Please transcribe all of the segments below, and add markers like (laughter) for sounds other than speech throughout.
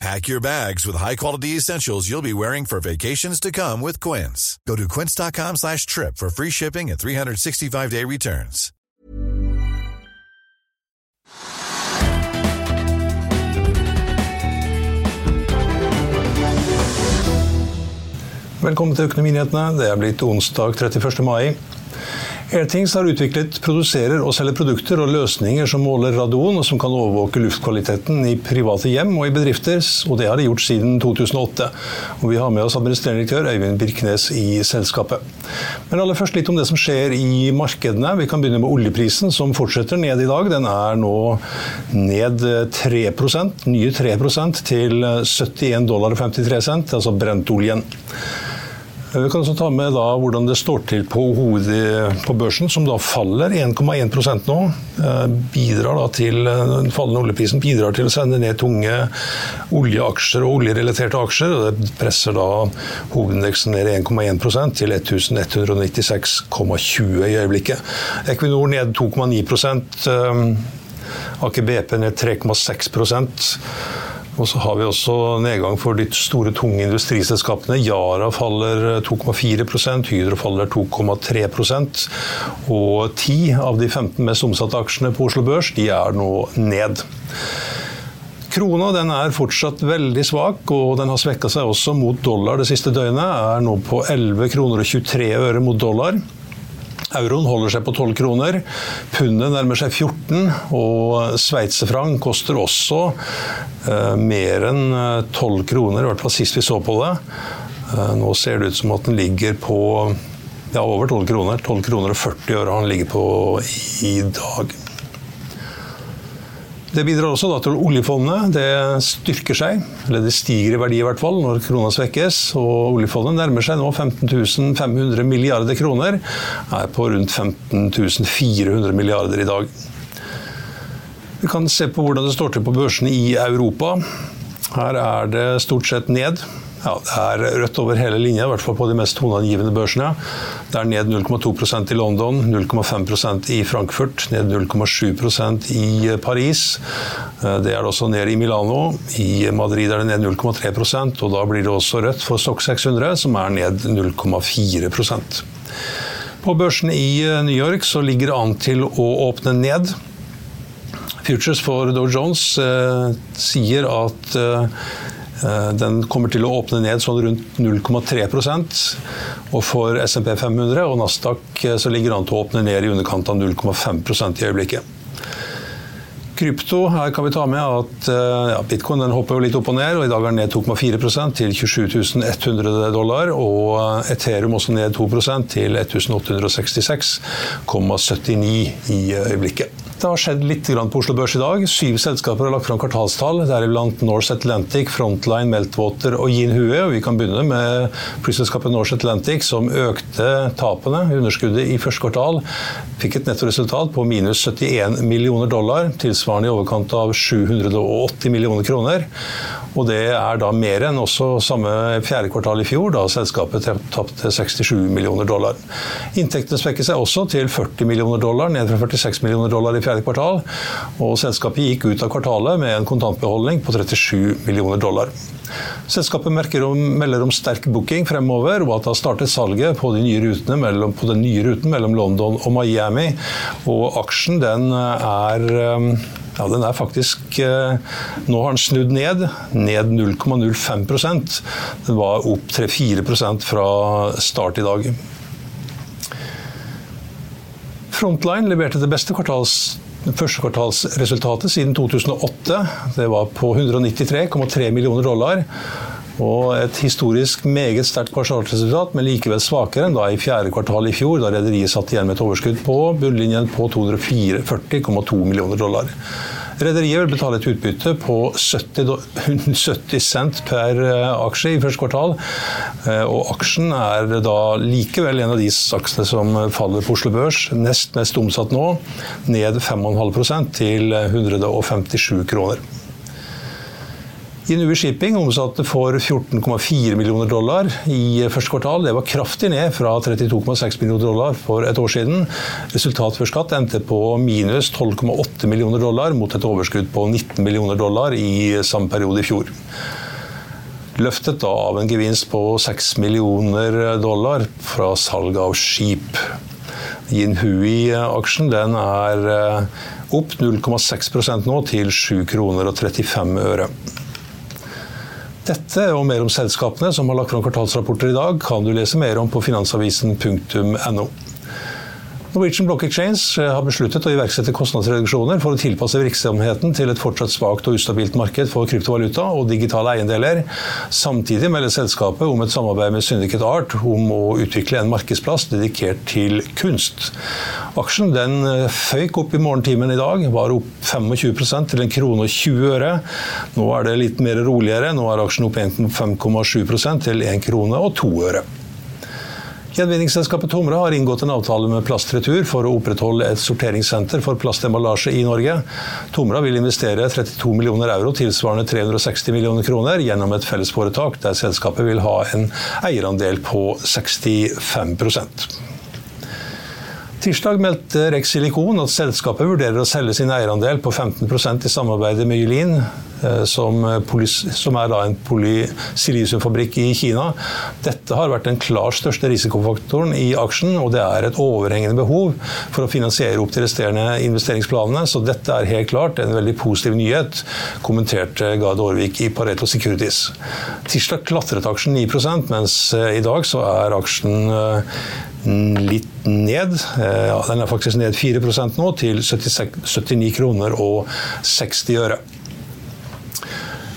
Pack your bags with high-quality essentials you'll be wearing for vacations to come with Quince. Go to quince.com slash trip for free shipping and 365-day returns. Velkommen til Økonominyhetene. Det er blitt onsdag 31. mai. Airthings har utviklet, produserer og selger produkter og løsninger som måler radon, og som kan overvåke luftkvaliteten i private hjem og i bedrifter, og det har de gjort siden 2008. Og vi har med oss administrerende direktør Øyvind Birknes i selskapet. Men aller først litt om det som skjer i markedene. Vi kan begynne med oljeprisen, som fortsetter ned i dag. Den er nå ned 3 nye 3 til 71 dollar og 53 cent, altså brentoljen. Vi kan også ta med da hvordan det står til på hovedet på børsen, som da faller 1,1% nå. Bidrar da til, Den fallende oljeprisen bidrar til å sende ned tunge oljeaksjer og oljerelaterte aksjer. og Det presser da hovedindeksen ned 1,1% til 1196,20 i øyeblikket. Equinor ned 2,9 Aker BP ned 3,6 og så har vi også nedgang for de store, tunge industriselskapene. Yara faller 2,4 Hydro faller 2,3% Og 10 av de 15 mest omsatte aksjene på Oslo Børs de er nå ned. Krona den er fortsatt veldig svak, og den har svekka seg også mot dollar det siste døgnet. Er nå på 11 kroner og 23 øre mot dollar. Euroen holder seg på 12 kroner. Pundet nærmer seg 14, og sveitserfranc koster også eh, mer enn 12 kroner, i hvert fall sist vi så på det. Eh, nå ser det ut som at den ligger på ja, over 12 kroner. 12 kroner og 40 øre han ligger på i dag. Det bidrar også til oljefondet. Det styrker seg, eller det stiger i verdi i hvert fall, når krona svekkes. Og oljefondet nærmer seg nå 15 500 milliarder kroner. Er på rundt 15 400 milliarder i dag. Vi kan se på hvordan det står til på børsene i Europa. Her er det stort sett ned. Ja, Det er rødt over hele linja, i hvert fall på de mest toneangivende børsene. Det er ned 0,2% i London, 0,5% i Frankfurt, ned 0,7% i Paris. Det er det også ned i Milano. I Madrid er det ned 0,3% og da blir det også rødt for Stock 600, som er ned 0,4% På børsene i New York så ligger det an til å åpne ned. Futures for Dow Jones eh, sier at eh, den kommer til å åpne ned sånn rundt 0,3% Og for SMP 500 og Nasdaq så ligger det an til å åpne ned i underkant av 0,5% i øyeblikket. Krypto, her kan vi ta med at ja, bitcoin hopper jo litt opp og ned, og i dag er den ned 2,4 til 27.100 dollar. Og Ethereum også ned 2% til 1866,79 i øyeblikket. Det har skjedd litt på Oslo Børs i dag. Syv selskaper har lagt fram kvartalstall, deriblant Norse Atlantic, Frontline, Meltwater og Yin Hue. Vi kan begynne med flyselskapet Norse Atlantic, som økte tapene, underskuddet, i første kvartal. Fikk et nettoresultat på minus 71 millioner dollar, tilsvarende i overkant av 780 millioner kroner. Og det er da mer enn også samme fjerde kvartal i fjor, da selskapet tapte 67 millioner dollar. Inntektene svekker seg også til 40 millioner dollar, ned fra 46 millioner dollar i fjerde kvartal. Og selskapet gikk ut av kvartalet med en kontantbeholdning på 37 millioner dollar. Selskapet om, melder om sterk booking fremover, og at det har startet salget på, de nye rutene mellom, den nye ruten mellom London og Miami. Og aksjen den er um, ja, den er faktisk uh, Nå har den snudd ned. Ned 0,05% Den var opp 3-4 fra start i dag. Frontline leverte det beste kvartals, førstekvartalsresultatet siden 2008. Det var på 193,3 millioner dollar. Og et historisk meget sterkt kvartalsresultat, men likevel svakere enn da i fjerde kvartal i fjor, da rederiet satt igjen med et overskudd på bunnlinjen på 240,2 millioner dollar. Rederiet vil betale et utbytte på 70, 70 (laughs) cent per eh, aksje i første kvartal. Eh, og aksjen er da likevel en av de aksjene som faller på Oslo Børs. Nest mest omsatt nå, ned 5,5% til 157 kroner. Inuvi Shipping omsatte for 14,4 millioner dollar i første kvartal. Det var kraftig ned fra 32,6 millioner dollar for et år siden. Resultat før skatt endte på minus 12,8 millioner dollar mot et overskudd på 19 millioner dollar i samme periode i fjor. Løftet da av en gevinst på 6 millioner dollar fra salg av skip. Yinhui-aksjen den er eh, opp 0,6% nå til 7 kroner og 35 øre. Dette og mer om selskapene som har lagt fram kvartalsrapporter i dag, kan du lese mer om på finansavisen.no. Norwegian Block Exchange har besluttet å iverksette kostnadsreduksjoner for å tilpasse virksomheten til et fortsatt svakt og ustabilt marked for kryptovaluta og digitale eiendeler. Samtidig melder selskapet om et samarbeid med Syndicate Art om å utvikle en markedsplass dedikert til kunst. Aksjen den føyk opp i morgentimen i dag, var opp 25% til en krone og 20 øre. Nå er det litt mer roligere. Nå er aksjen opp 5,7% til 1 krone og 2 øre. Gjenvinningsselskapet Tomre har inngått en avtale med Plastretur for å opprettholde et sorteringssenter for plastemballasje i Norge. Tomra vil investere 32 millioner euro, tilsvarende 360 millioner kroner, gjennom et fellesforetak der selskapet vil ha en eierandel på 65 Tirsdag meldte Rex Silikon at selskapet vurderer å selge sin eierandel på 15% i samarbeidet med Jylin Eh, som, eh, som, er en polysilisiumfabrikk i Kina. Dette har vært den klart største risikofaktoren i aksjen, og det er et overhengende behov for å finansiere opp de resterende investeringsplanene. Så dette er helt klart en veldig positiv nyhet, kommenterte Gard Aarvik i Pareto Securities. Tirsdag klatret aksjen 9 mens eh, i dag så er aksjen litt ned. Den er faktisk ned 4% nå, til 79 kroner og 60 øre.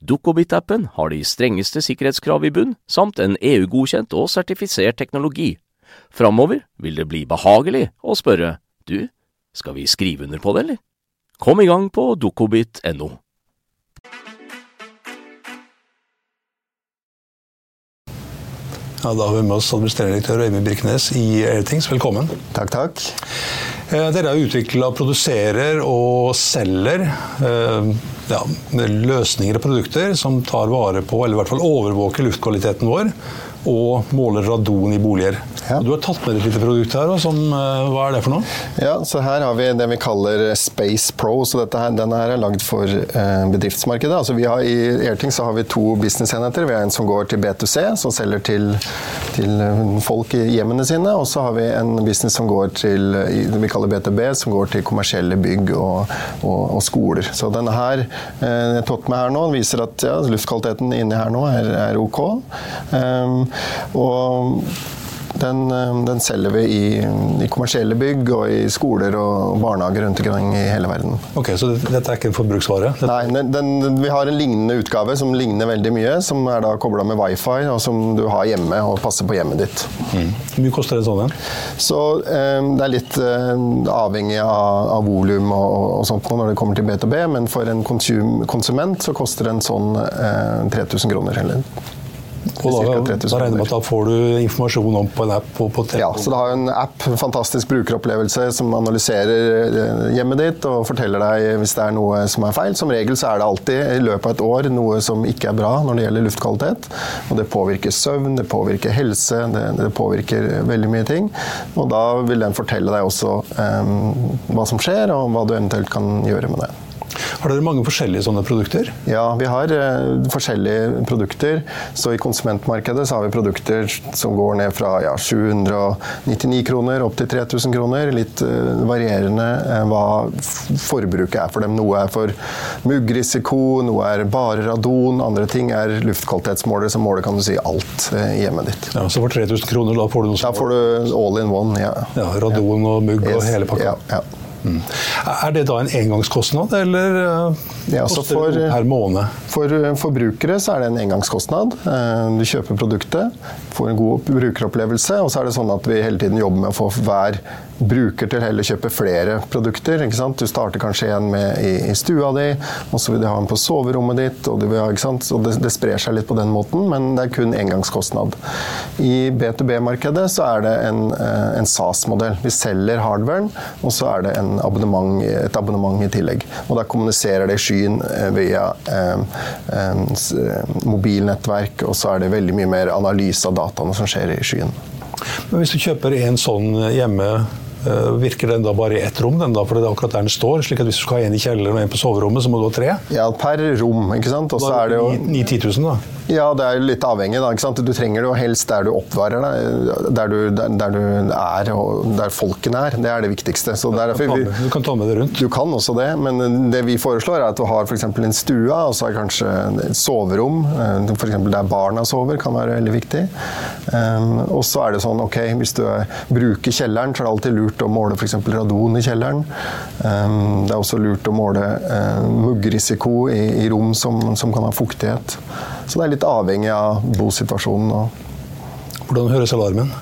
Dukkobit-appen har de strengeste sikkerhetskrav i bunn, samt en EU-godkjent og sertifisert teknologi. Framover vil det bli behagelig å spørre du, skal vi skrive under på det, eller? Kom i gang på dukkobit.no. Ja, da har vi med oss administrerende direktør Øyvind Birkenes i Airthings. Velkommen. Takk, takk. Eh, dere har utvikla, produserer og selger eh, ja, løsninger og produkter som tar vare på, eller i hvert fall overvåker luftkvaliteten vår og måler radon i boliger. Ja. Du har tatt med et lite produkt her. Som, eh, hva er det for noe? Ja, så Her har vi det vi kaller Space Pro. så dette her, Den her er lagd for eh, bedriftsmarkedet. Altså vi har, I Airting så har vi to businessenheter. Vi har en som går til B2C, som selger til, til eh, folk i hjemmene sine. Og så har vi en business som går til vi kaller B2B, som går til kommersielle bygg og, og, og skoler. Så denne her jeg tatt med her nå, viser at ja, luftkvaliteten inni her nå er, er ok. Um, og den, eh, den, selger vi i, i, kommersielle bygg og i skoler og barnehager rundt omkring i hele verden. Ok, Så dette er ikke en forbruksvare? Nei, den, vi har en lignende utgave som ligner veldig mye. Som er da kobla med wifi, og som du har hjemme og passer på hjemmet ditt. Mm. Hvor mye koster en sånn en? Så eh, Det er litt eh, avhengig av, av volum og, og, sånt når det kommer til B2B, men for en konsum, konsument så koster en sånn eh, 3000 kroner. Eller og da, da regner med at da får du informasjon om på en app på, på Ja, så det har en app, fantastisk brukeropplevelse, som analyserer eh, hjemmet ditt og forteller deg hvis det er noe som er feil. Som regel så er det alltid i løpet av et år noe som ikke er bra når det gjelder luftkvalitet. Og det påvirker søvn, det påvirker helse, det, det påvirker veldig mye ting. Og da vil den fortelle deg også um, hva som skjer, og hva du eventuelt kan gjøre med det. Har dere mange forskjellige sånne produkter? Ja, vi har uh, forskjellige produkter. Så i konsumentmarkedet så har vi produkter som går ned fra ja, 799 kroner opp til 3000 kroner. Litt uh, varierende uh, hva forbruket er for dem. Noe er for muggrisiko, noe er bare radon, andre ting er luftkvalitetsmålere som måler kan du si alt i hjemmet ditt. Ja, Så for 3000 kroner da får du noe Da får du all in one, ja. ja radon og mugg yes. og hele pakka. Ja, ja. Mm. Er det da en engangskostnad, eller eh, ja, koster for, det per måned? For eh, forbrukere så er det en engangskostnad. Eh, du kjøper produktet, får en god brukeropplevelse, og så er det sånn at vi hele tiden jobber med å få hver bruker til heller kjøpe flere produkter. Du starter kanskje en med i, i, stua di, og så vil du ha en på soverommet ditt. og, ha, og det, det, sprer seg litt på den måten, men det er kun engangskostnad. I B2B-markedet så er det en, en SAS-modell. Vi selger hardwaren, og så er det en abonnement, et abonnement i tillegg. Og Da kommuniserer det i skyen eh, via eh, eh, mobilnettverk, og så er det veldig mye mer analyse av dataene som skjer i skyen. Men Hvis du kjøper en sånn hjemme virker den da bare i ett rom, den da, for det er akkurat der den står? slik at Hvis du skal ha en i kjelleren og en på soverommet, så må du ha tre? Ja, per rom. ikke sant? Og så er det jo 9000, da? Ja, det er jo litt avhengig. da, ikke sant? Du trenger det jo helst der du oppvarer deg, der du, der, der du er og der folkene er. Det er det viktigste. Så ja, du, kan vi, du kan ta med det rundt? Du kan også det, men det vi foreslår er at du har f.eks. en stue, og så er kanskje et soverom, eh, f.eks. der barna sover, kan være veldig viktig. Um, og så er det sånn, ok, hvis du bruker kjelleren, så er det alltid lurt lurt å måle f.eks. radon i kjelleren. Ehm, det er også lurt å måle eh, muggrisiko i, i rom som, som, kan ha fuktighet. Så det er litt avhengig av bosituasjonen. Hvordan høres alarmen?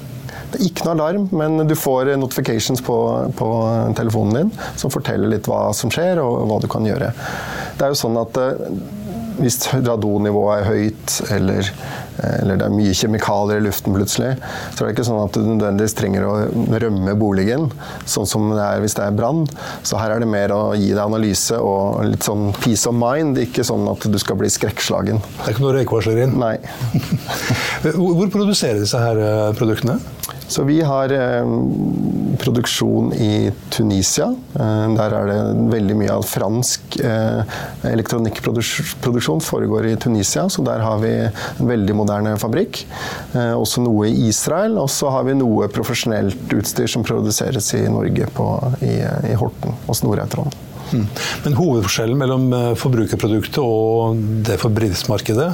Det er ikke noe alarm, men du får notifications på, på, telefonen din som forteller litt hva som skjer og hva du kan gjøre. Det er jo sånn at eh, hvis radonnivået er høyt eller eller det er mye kjemikalier i luften plutselig, så er det ikke sånn at du nødvendigvis trenger å rømme boligen, sånn som det er hvis det er brann. Så her er det mer å gi deg analyse og litt sånn peace of mind, ikke sånn at du skal bli skrekkslagen. Det er ikke noe røykvarsler inn? Nei. (laughs) Hvor produserer disse her eh, produktene? Så vi har eh, produksjon i Tunisia. Eh, der er det veldig mye av fransk eh, elektronikkproduksjon foregår i Tunisia, så der har vi en veldig moderne fabrikk. Eh, også noe i Israel, og så har vi noe profesjonelt utstyr som produseres i Norge på, i, i Horten hos Norautrond. Hmm. Men hovedforskjellen mellom eh, forbrukerproduktet og det for bedriftsmarkedet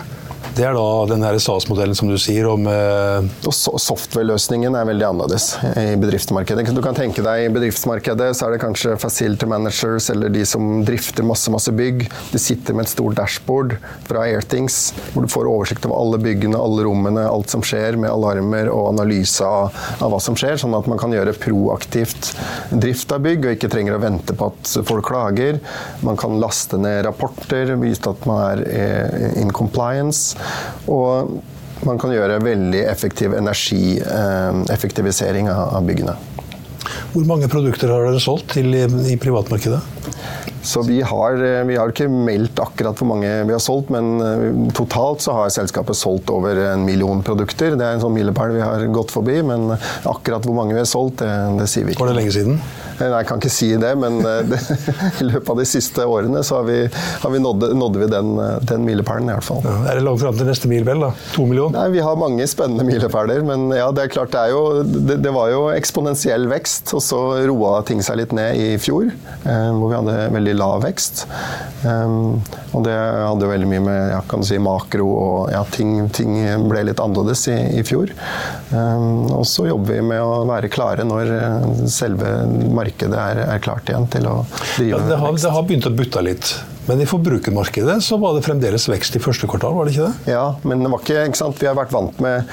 det er da den SAS-modellen som du sier om eh... Og Software-løsningen er veldig annerledes i bedriftsmarkedet. Du kan tenke deg I bedriftsmarkedet så er det kanskje facility managers eller de som drifter masse masse bygg. De sitter med et stort dashboard fra Airthings hvor du får oversikt over alle byggene, alle rommene, alt som skjer med alarmer og analyse av, av hva som skjer, sånn at man kan gjøre proaktivt drift av bygg og ikke trenger å vente på at folk klager. Man kan laste ned rapporter, vise at man er eh, in compliance. Og man kan gjøre veldig effektiv energieffektivisering av byggene. Hvor mange produkter har dere solgt til i, i privatmarkedet? Så vi har, eh, vi har, ikke meldt akkurat hvor mange vi har solgt, men eh, totalt så har selskapet solgt over en million produkter. Det er en sånn milepæl vi har gått forbi, men akkurat hvor mange vi har solgt, det, det sier vi ikke. Var det lenge siden? Nei, jeg kan ikke si det, men (laughs) det, i løpet av de siste årene så har vi, har vi nådde, nådde vi den, den milepælen, i hvert fall. Ja, er det langt fram til neste milepæl, da? To millioner? Nei, vi har mange spennende milepæler, men ja, det er klart det er jo Det, det var jo eksponentiell vekst, og så roa ting seg litt ned i fjor, eh, hvor vi hadde veldig veldig lav vekst. Um, og det hadde jo veldig mye med ja, si, makro og ja, ting, ting ble litt annerledes i, i fjor. Um, og så jobber vi med å være klare når eh, selve markedet er, er klart igjen til å drive ja, det har, vekst. Det har begynt å butte litt. Men i forbrukermarkedet så var det fremdeles vekst i første kvartal, var det ikke det? Ja, men det var ikke, ikke sant? vi har vært vant med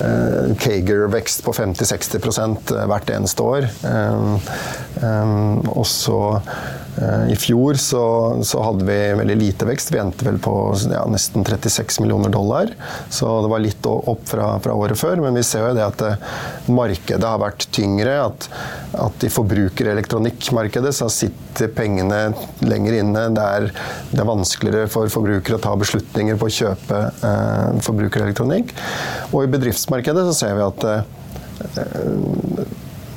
uh, Kager-vekst på 50-60 eh, hvert eneste år. Um, um, og så i fjor så, så, hadde vi veldig lite vekst. Vi endte vel på ja, nesten 36 millioner dollar. Så det var litt opp fra, fra, året før. Men vi ser jo det at markedet har vært tyngre. At, at i forbrukerelektronikkmarkedet så sitter pengene lenger inne. Det er det er vanskeligere for forbrukere å ta beslutninger på å kjøpe eh, forbrukerelektronikk. Og i bedriftsmarkedet så ser vi at eh,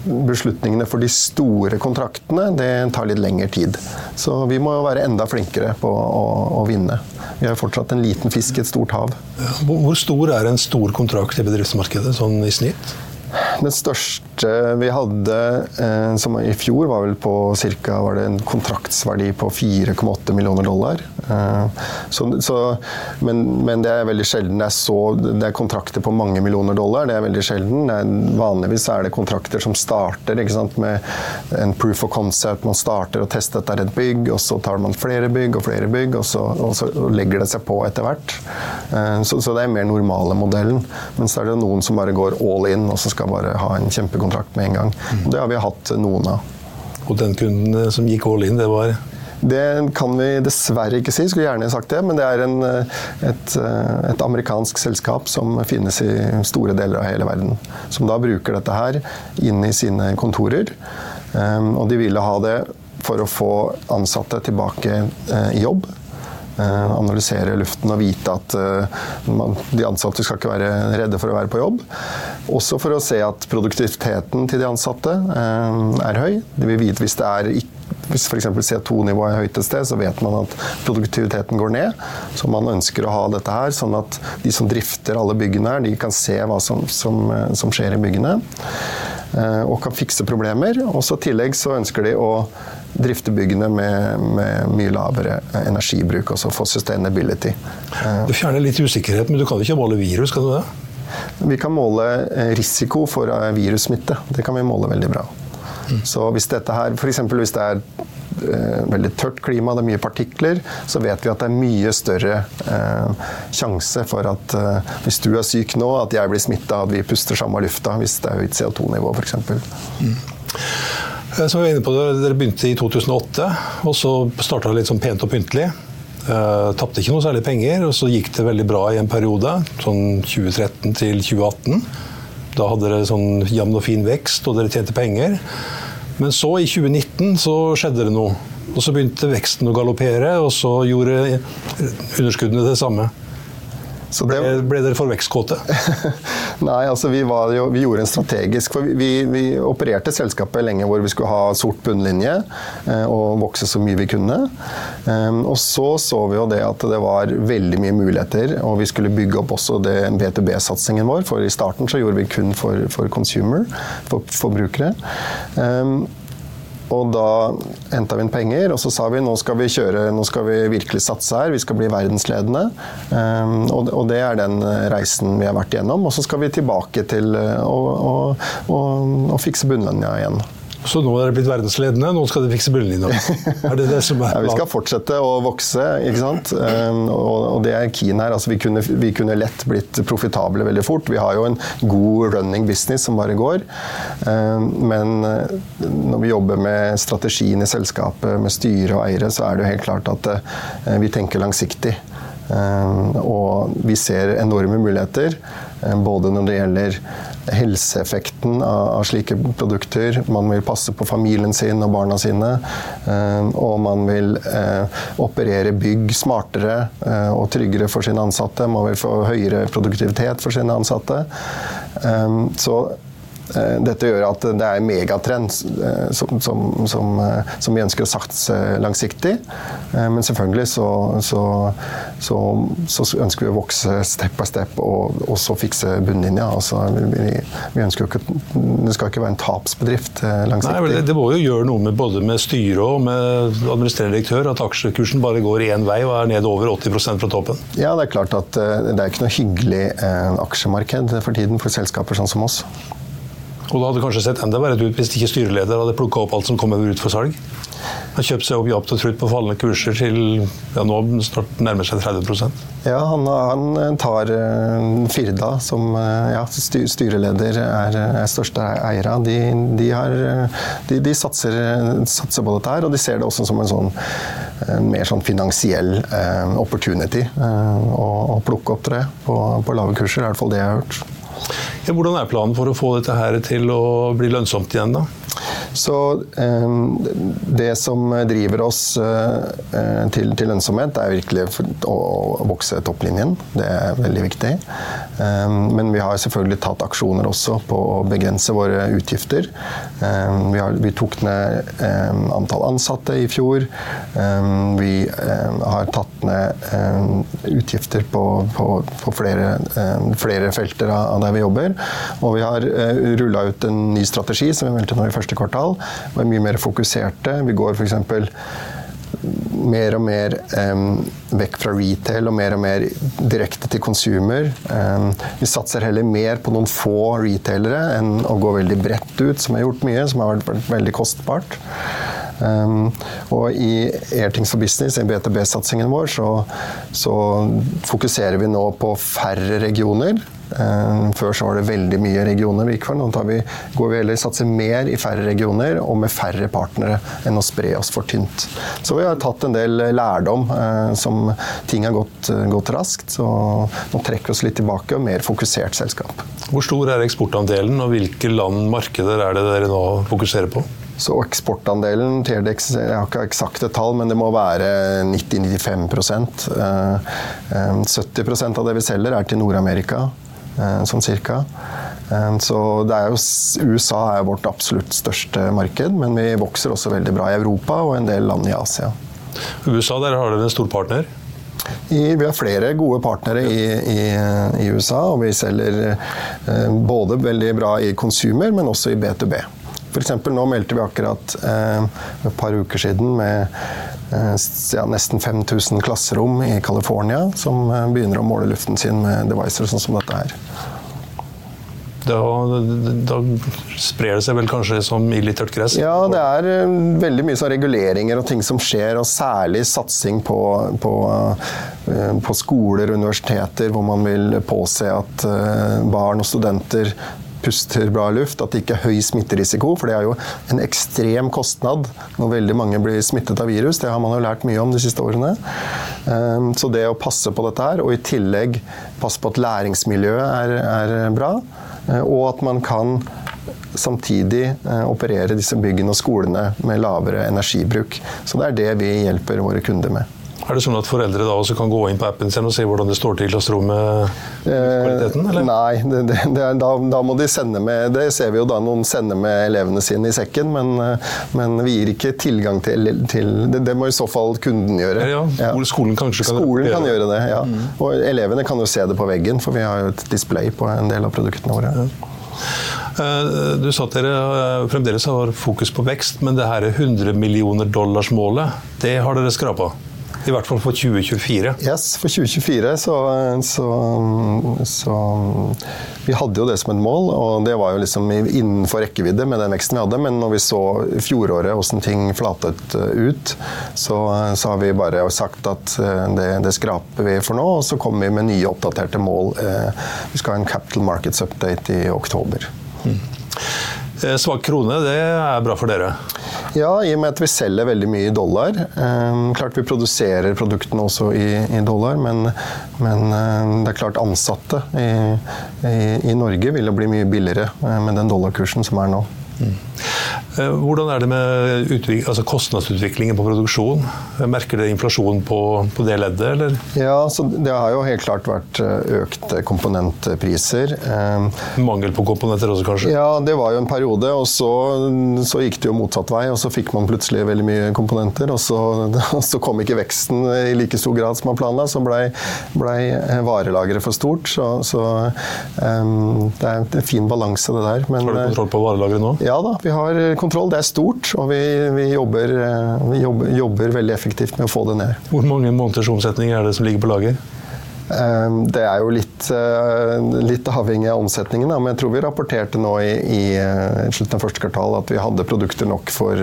beslutningene for de store kontraktene det tar litt lengre tid. Så vi må være enda flinkere på å, å vinne. Vi har fortsatt en liten fisk i et stort hav. Hvor stor er en stor kontrakt i bedriftsmarkedet, sånn i snitt? Den største vi hadde eh, som i fjor, var vel på ca. en kontraktsverdi på 4,8 millioner dollar. Eh, så, så, men, men, det er veldig sjelden det er, så, det er kontrakter på mange millioner dollar. Det er veldig sjelden. Er, vanligvis er det kontrakter som starter sant, med en proof of concept. Man starter og tester er et bygg, og så tar man flere bygg og flere bygg, og så, og så legger det seg på etter hvert. Eh, så, det er mer normale modellen. Men så er det noen som bare går all in. og så skal bare ha en kjempekontrakt med en gang. Det har vi hatt noen av. Og den kunden som gikk all in, det var? Det kan vi dessverre ikke si, skulle gjerne sagt det. Men det er en, et, et, amerikansk selskap som finnes i store deler av hele verden. Som da bruker dette her inn i sine kontorer. Um, og de ville ha det for å få ansatte tilbake uh, i jobb. Eh, analysere luften og vite at eh, de ansatte skal ikke være redde for å være på jobb. Også for å se at produktiviteten til de ansatte eh, er høy. Det vil vite hvis det er hvis f.eks. CO2-nivået er høyt et sted, så vet man at produktiviteten går ned. Så man ønsker å ha dette her, sånn at de som drifter alle byggene her, de kan se hva som, som, som skjer i byggene. Og kan fikse problemer. Og så i tillegg så ønsker de å drifte byggene med, med, mye lavere energibruk, også få sustainability. Du fjerner litt usikkerhet, men du kan ikke måle virus, kan du det? Vi kan måle eh, risiko for eh, virussmitte. Det kan vi måle veldig bra. Så hvis dette her, f.eks. hvis det er eh, veldig tørt klima, det er mye partikler, så vet vi at det er mye større eh, sjanse for at eh, hvis du er syk nå, at jeg blir smitta, at vi puster samme lufta hvis det er høyt CO2-nivå f.eks. Mm. Eh, som vi var inne på, Dere begynte i 2008, og så starta det litt sånn pent og pyntelig. Uh, Tapte ikke noe særlig penger, og så gikk det veldig bra i en periode. Sånn 2013 til 2018. Da hadde dere sånn jevn og fin vekst, og dere tjente penger. Men så, i 2019, så skjedde det noe. Og så begynte veksten å galoppere, og så gjorde underskuddene det samme. Så det, ble, ble, dere for vekstkåte? (laughs) Nei, altså vi, jo, vi, gjorde en strategisk For vi, vi, opererte selskapet lenge hvor vi skulle ha sort bunnlinje eh, og vokse så mye vi kunne. Um, og så så vi jo det at det var veldig mye muligheter, og vi skulle bygge opp også det B2B-satsingen vår. For i starten så gjorde vi kun for, for consumer, for forbrukere. Og da henta vi inn penger, og så sa vi nå skal vi kjøre, nå skal vi virkelig satse her. Vi skal bli verdensledende. Um, og, det er den reisen vi har vært igjennom. Og så skal vi tilbake til å, å, å fikse bunnlinja igjen. Så nå er dere blitt verdensledende, nå skal dere fikse bunnlinja. Er det det som er (laughs) ja, vi skal fortsette å vokse, ikke sant. Um, og, det er keen her. Altså, vi, kunne, vi kunne lett blitt profitable veldig fort. Vi har jo en god running business som bare går. Um, men uh, når vi jobber med strategien i selskapet, med styre og eiere, så er det jo helt klart at uh, vi tenker langsiktig. Um, og vi ser enorme muligheter, både når det gjelder helseeffekten av, slike produkter. Man vil passe på familien sin og barna sine. Og man vil operere bygg smartere og tryggere for sine ansatte. Man vil få høyere produktivitet for sine ansatte. Så Eh, dette gjør at det er en megatrend eh, som, som, som, eh, som, vi ønsker å satse langsiktig. Men selvfølgelig så, så, så, så, ønsker vi å vokse step by step og også fikse bunnlinja. Altså, vi, vi, ønsker jo ikke, det skal ikke være en tapsbedrift langsiktig. Nei, det, det, må jo gjøre noe med både med styret og med administrerende direktør at aksjekursen bare går én vei og er ned over 80% fra toppen? Ja, det er klart at det er ikke noe hyggelig aksjemarked for tiden for selskaper sånn som oss. Og det hadde kanskje sett enda verre ut hvis ikke styreleder hadde plukka opp alt som kommer ut for salg. Han kjøpt seg opp japt og trutt på fallende kurser til ja, nå snart nærmer seg 30% Ja, han, han tar uh, Firda, som uh, ja, styreleder er, er største eier av. De, de, de, de satser, satser, på dette her, og de ser det også som en sånn en mer sånn finansiell opportunity å, å plukke opp det på, på lave kurser. er i hvert fall det jeg har hørt. Ja, hvordan er planen for å få dette her til å bli lønnsomt igjen, da? Så ehm, det som driver oss eh, til, til lønnsomhet, er virkelig å vokse topplinjen. Det er veldig viktig. Men vi har selvfølgelig tatt aksjoner også på å begrense våre utgifter. Vi, har, vi tok ned antall ansatte i fjor. Vi har tatt ned utgifter på, på, på flere, flere, felter av der vi jobber. Og vi har eh, rulla ut en ny strategi som vi meldte nå i første kvartal kvartal. Vi er mye mer fokuserte. Vi går f.eks. mer og mer um, vekk fra retail og mer og mer direkte til consumer. Um, vi satser heller mer på noen få retailere enn å gå veldig bredt ut, som har gjort mye, som har vært veldig kostbart. Um, og i Airthings for Business, i BTB-satsingen vår, så, så, fokuserer vi nå på færre regioner. Uh, før så var det veldig mye regioner vi gikk for. Nå vi, går vi heller satser mer i færre regioner og med færre partnere enn å spre oss for tynt. Så vi har tatt en del lærdom uh, som ting har gått, gått raskt. Så nå trekker vi oss litt tilbake og mer fokusert selskap. Hvor stor er eksportandelen, og hvilke land markeder er det dere nå fokuserer på? Så eksportandelen TLDX, Jeg har ikke eksakte tall, men det må være 90-95 70 eh, eh, av det vi selger, er til Nord-Amerika, eh, sånn cirka. Så er jo, USA er vårt absolutt største marked, men vi vokser også veldig bra i Europa og en del land i Asia. USA, der har dere en stor partner? I, vi har flere gode partnere i, i, i, USA, og vi selger både veldig bra i consumer, men også i B2B. F.eks. nå meldte vi akkurat eh, et par uker siden med eh, ja, nesten 5000 klasserom i California som eh, begynner å måle luften sin med devices sånn som dette her. Da, da, sprer det seg vel kanskje som i litt tørt gress? Ja, det er eh, veldig mye sånn reguleringer og ting som skjer, og særlig satsing på, på, eh, på skoler og universiteter, hvor man vil påse at eh, barn og studenter puster bra luft, at det ikke er høy smitterisiko. For det er jo en ekstrem kostnad når veldig mange blir smittet av virus. Det har man jo lært mye om de siste årene. Ehm, så det å passe på dette her, og i tillegg passe på at læringsmiljøet er, er bra, eh, og at man kan samtidig eh, operere disse byggene og skolene med lavere energibruk. Så det er det vi hjelper våre kunder med. Er det sånn at foreldre da også kan gå inn på appen sin og se hvordan det står til i klasserommet? kvaliteten, eller? Eh, nei, det, det, det er, da, da, må de sende med Det ser vi jo da noen sender med elevene sine i sekken, men, eh, men vi gir ikke tilgang til, til det, det, må i så fall kunden gjøre. Ja, ja. Skolen kanskje kan Skolen kan gjøre det, ja. Mm. Og elevene kan jo se det på veggen, for vi har jo et display på en del av produktene våre. Ja. Eh, du sa at dere fremdeles har fokus på vekst, men det her 100 millioner dollars-målet, det har dere skrapa? I hvert fall for 2024. Yes, for 2024 så, så, så, Vi hadde jo det som et mål, og det var jo liksom innenfor rekkevidde med den veksten vi hadde. Men når vi så fjoråret åssen ting flatet eh, ut, så, så, har vi bare sagt at eh, det, det, skraper vi for nå. Og så kommer vi med nye oppdaterte mål. Eh, vi skal ha en Capital Markets Update i oktober. Mm. Eh, svak krone, det er bra for dere? Ja, i og med at vi selger veldig mye i dollar. Eh, klart vi produserer produktene også i, i dollar, men, men eh, det er klart ansatte i, i, i Norge vil jo bli mye billigere eh, med den dollarkursen som er nå. Mm. Eh, hvordan er det med altså kostnadsutviklingen på produksjon? Merker dere inflasjon på, på, det leddet, eller? Ja, Det har jo helt klart vært eh, økte komponentpriser. Eh, Mangel på komponenter også, kanskje? Ja, det var jo en periode. Og så, så gikk det jo motsatt vei, og så fikk man plutselig veldig mye komponenter. Og så, (laughs) så kom ikke veksten i like stor grad som man planla, så blei ble varelageret for stort. Så, så um, det er en fin balanse, det der. Men, har du kontroll på varelageret nå? Ja da, vi har kontroll. Det er stort, og vi, vi, jobber, eh, vi jobber, jobber, veldig effektivt med å få det ned. Hvor mange måneders omsetning er det som ligger på lager? Eh, det er jo litt, eh, litt avhengig av omsetningen, men jeg tror vi rapporterte nå i, i slutten av første kvartal at vi hadde produkter nok for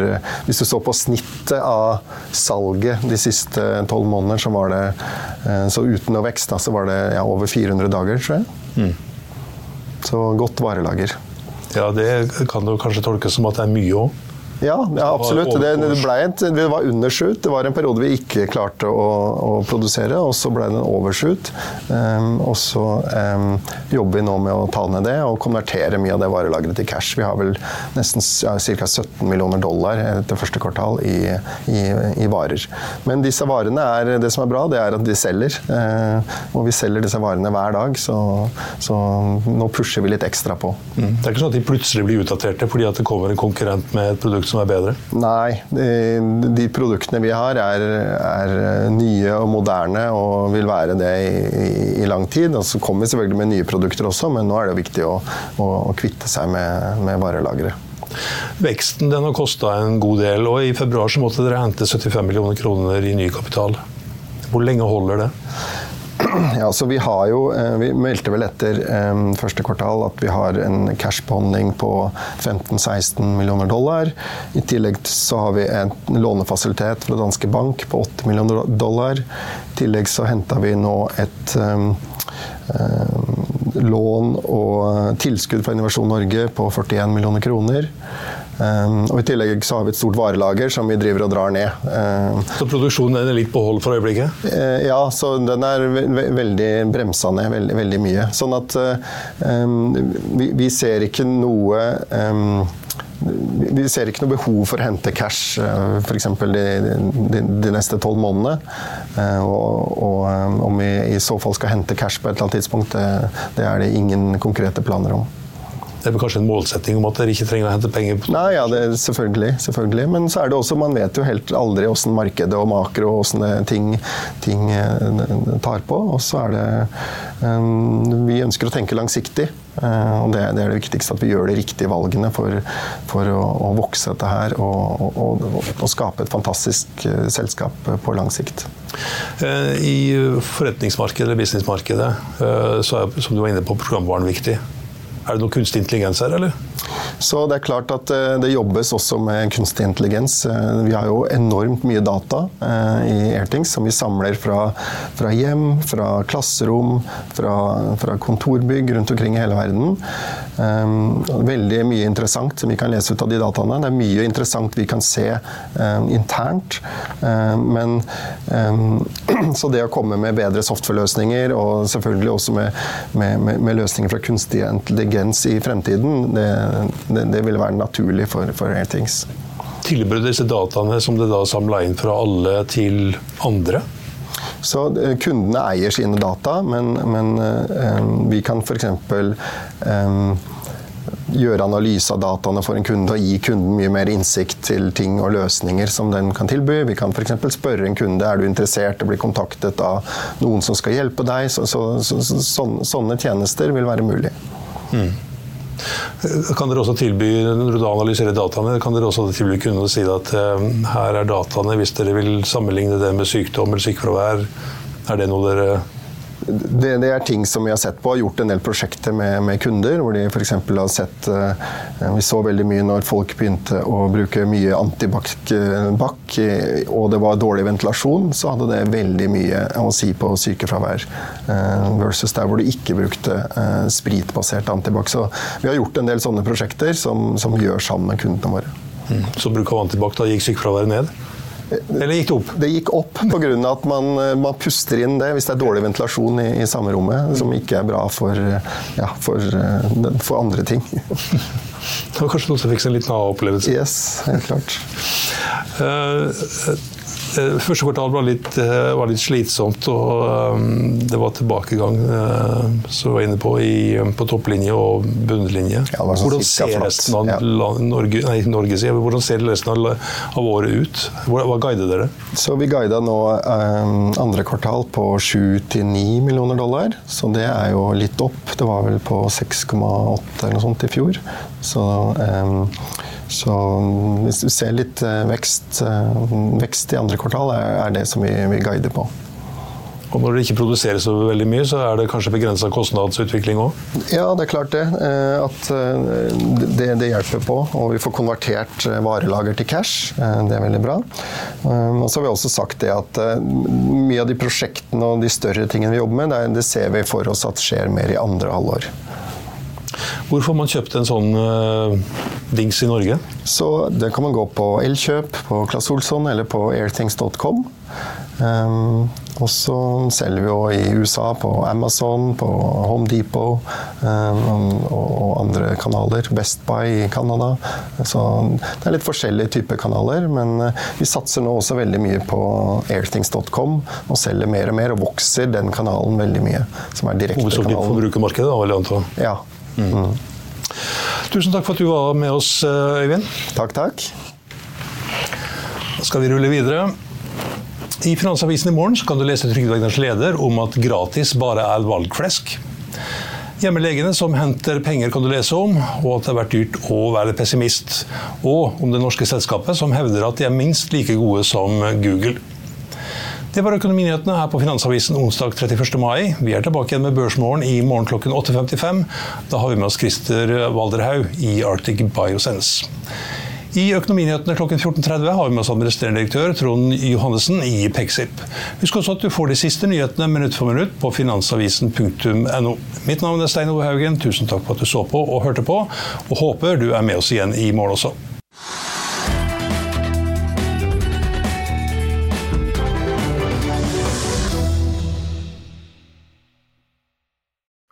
Hvis du så på snittet av salget de siste tolv månedene, så var det så uten noe vekst, da, så var det ja, over 400 dager, tror jeg. Mm. Så godt varelager. Ja, Det kan jo kanskje tolkes som at det er mye òg? Ja, ja absolutt. Det, det, et, det, var undershoot. Det var en periode vi ikke klarte å, å produsere, og så ble det en overshoot. Um, og så um, jobber vi nå med å ta ned det og konvertere mye av det varelageret til cash. Vi har vel nesten ja, ca. 17 millioner dollar etter første kvartal i, i, i, varer. Men disse varene er, det som er bra, det er at de selger. Uh, og vi selger disse varene hver dag, så, så nå pusher vi litt ekstra på. Mm. Det er ikke sånn at de plutselig blir utdaterte fordi at det kommer en konkurrent med et produkt som er bedre? Nei, de, de produktene vi har er, er, nye og moderne og vil være det i, i, i lang tid. Og så kommer vi selvfølgelig med nye produkter også, men nå er det viktig å, å, å kvitte seg med, med varelageret. Veksten den har kosta en god del, og i februar så måtte dere hente 75 millioner kroner i ny kapital. Hvor lenge holder det? (clears throat) Ja, så Vi har jo, eh, vi meldte vel etter um, første kvartal at vi har en cash-beholdning på 15-16 millioner dollar. I tillegg så har vi en lånefasilitet fra Danske Bank på 8 millioner dollar. I tillegg så henta vi nå et um, lån og tilskudd fra Innovasjon Norge på 41 millioner kroner. Um, og I tillegg så har vi et stort varelager som vi driver og drar ned. Um, så produksjonen er litt på hold for øyeblikket? Uh, ja, så den er ve veldig bremsa ned veldig, veldig, mye. Sånn at um, vi, vi, ser ikke noe vi ser ikke noe behov for å hente cash f.eks. De, de, de neste tolv månedene. Og, og, om vi i så fall skal hente cash på et eller annet tidspunkt, det, det er det ingen konkrete planer om. Det er kanskje en målsetting om at dere ikke trenger å hente penger? på Nei, ja, det selvfølgelig, selvfølgelig. Men så er det også, man vet jo helt aldri åssen markedet og makro og åssen ting, ting, eh, tar på. Og så er det um, Vi ønsker å tenke langsiktig. Og det, det, er det viktigste, at vi gjør de riktige valgene for, for å, å, vokse dette her og, og, og, og skape et fantastisk selskap på lang sikt. I forretningsmarkedet eller businessmarkedet så er som du var inne på, programvaren viktig. Er det noe kunstig intelligens her, eller? Så det er klart at eh, det jobbes også med kunstig intelligens. Eh, vi har jo enormt mye data eh, i Airthings som vi samler fra, fra hjem, fra klasserom, fra, fra, kontorbygg rundt omkring i hele verden. Veldig mye interessant som vi kan lese ut av de dataene. Det er mye interessant vi kan se internt. Men (clears throat) så det å komme med bedre software-løsninger, og selvfølgelig også med, med, med løsninger fra kunstig intelligens i fremtiden, det, det, det ville være naturlig for, for Airthings. Tilbød disse dataene som det da samla inn fra alle, til andre? Så eh, Kundene eier sine data, men, men um, vi kan f.eks. Um, gjøre analyse av dataene for en kunde og gi kunden mye mer innsikt til ting og løsninger som den kan tilby. Vi kan f.eks. spørre en kunde er du interessert og bli kontaktet av noen som skal hjelpe deg. Så, så, så, sånne tjenester vil være mulig. Mm. Kan dere også tilby, Når du analyserer dataene, kan dere også tilby kundene å si at uh, her er dataene hvis dere vil sammenligne det med sykdom eller sykefravær? Er det noe dere det, det, er ting som vi har sett på. Har gjort en del prosjekter med, med kunder hvor de for har sett uh, Vi så veldig mye når folk begynte å bruke mye antibac og det var dårlig ventilasjon, så hadde det veldig mye å si på sykefravær. Uh, versus der hvor du ikke brukte spritbasert antibac. Så vi har gjort en del sånne prosjekter som, som gjør sammen med kundene våre. Mm. Så bruk av antibac, da gikk sykefraværet ned? Eller gikk det opp? Det gikk opp pga. at man, man, puster inn det hvis det er dårlig ventilasjon i, i samme rommet, som ikke er bra for, ja, for, for andre ting. Det var kanskje noen som fikk seg en liten aha-opplevelse? Yes, helt klart. Uh, Eh, første kvartal var litt, eh, var litt slitsomt, og um, det var tilbakegang som vi var inne på, i, på topplinje og bunnlinje. Ja, sånn hvordan, ser resten av ja. Norge, nei, Norge, hvordan ser resten av, av året ut? Hva, hva guider dere? Så Vi guida nå um, andre kvartal på 7-9 millioner dollar, så det er jo litt opp. Det var vel på 6,8 eller noe sånt i fjor. Så um, så hvis vi ser litt eh, vekst, eh, vekst i andre kvartal, er det som vi, vi guider på. Og når det ikke produseres så veldig mye, så er det kanskje begrensa kostnadsutvikling òg? Ja, det er klart det. Eh, at det, det, hjelper på. Og vi får konvertert varelager til cash. Det er veldig bra. Og så har vi også sagt det at mye av de prosjektene og de større tingene vi jobber med, det, det ser vi for oss at skjer mer i andre halvår. Hvor får man kjøpt en sånn uh, dings i Norge? Så Det kan man gå på Elkjøp, på Claes Olsson eller på airthings.com. Um, og så selger vi jo i USA på Amazon, på Home Depot um, og andre kanaler. Best Buy i Canada. Så det er litt forskjellige typer kanaler, men vi satser nå også veldig mye på airthings.com og selger mer og mer, og vokser den kanalen veldig mye. Som er direktekanalen. kanalen. Hovedsakelig forbrukermarkedet, da, vil jeg anta? Ja. Mm. Tusen takk for at du var med oss, eh, Øyvind. Takk, takk. Da skal vi rulle videre. I Finansavisen i morgen kan du lese Trygdeverkens leder om at gratis bare er valgflesk. Hjemmelegene som henter penger kan du lese om, og at det har vært dyrt å være pessimist. Og om det norske selskapet som hevder at de er minst like gode som Google. Det var Økonominyhetene her på Finansavisen onsdag 31. mai. Vi er tilbake igjen med Børsmorgen i morgen klokken 8.55. Da har vi med oss Christer Walderhaug i Arctic Biosense. I Økonominyhetene klokken 14.30 har vi med oss administrerende direktør Trond Johannessen i Pexip. Husk også at du får de siste nyhetene minutt for minutt på finansavisen.no. Mitt navn er Stein Ove Haugen. Tusen takk for at du så på og hørte på, og håper du er med oss igjen i morgen også.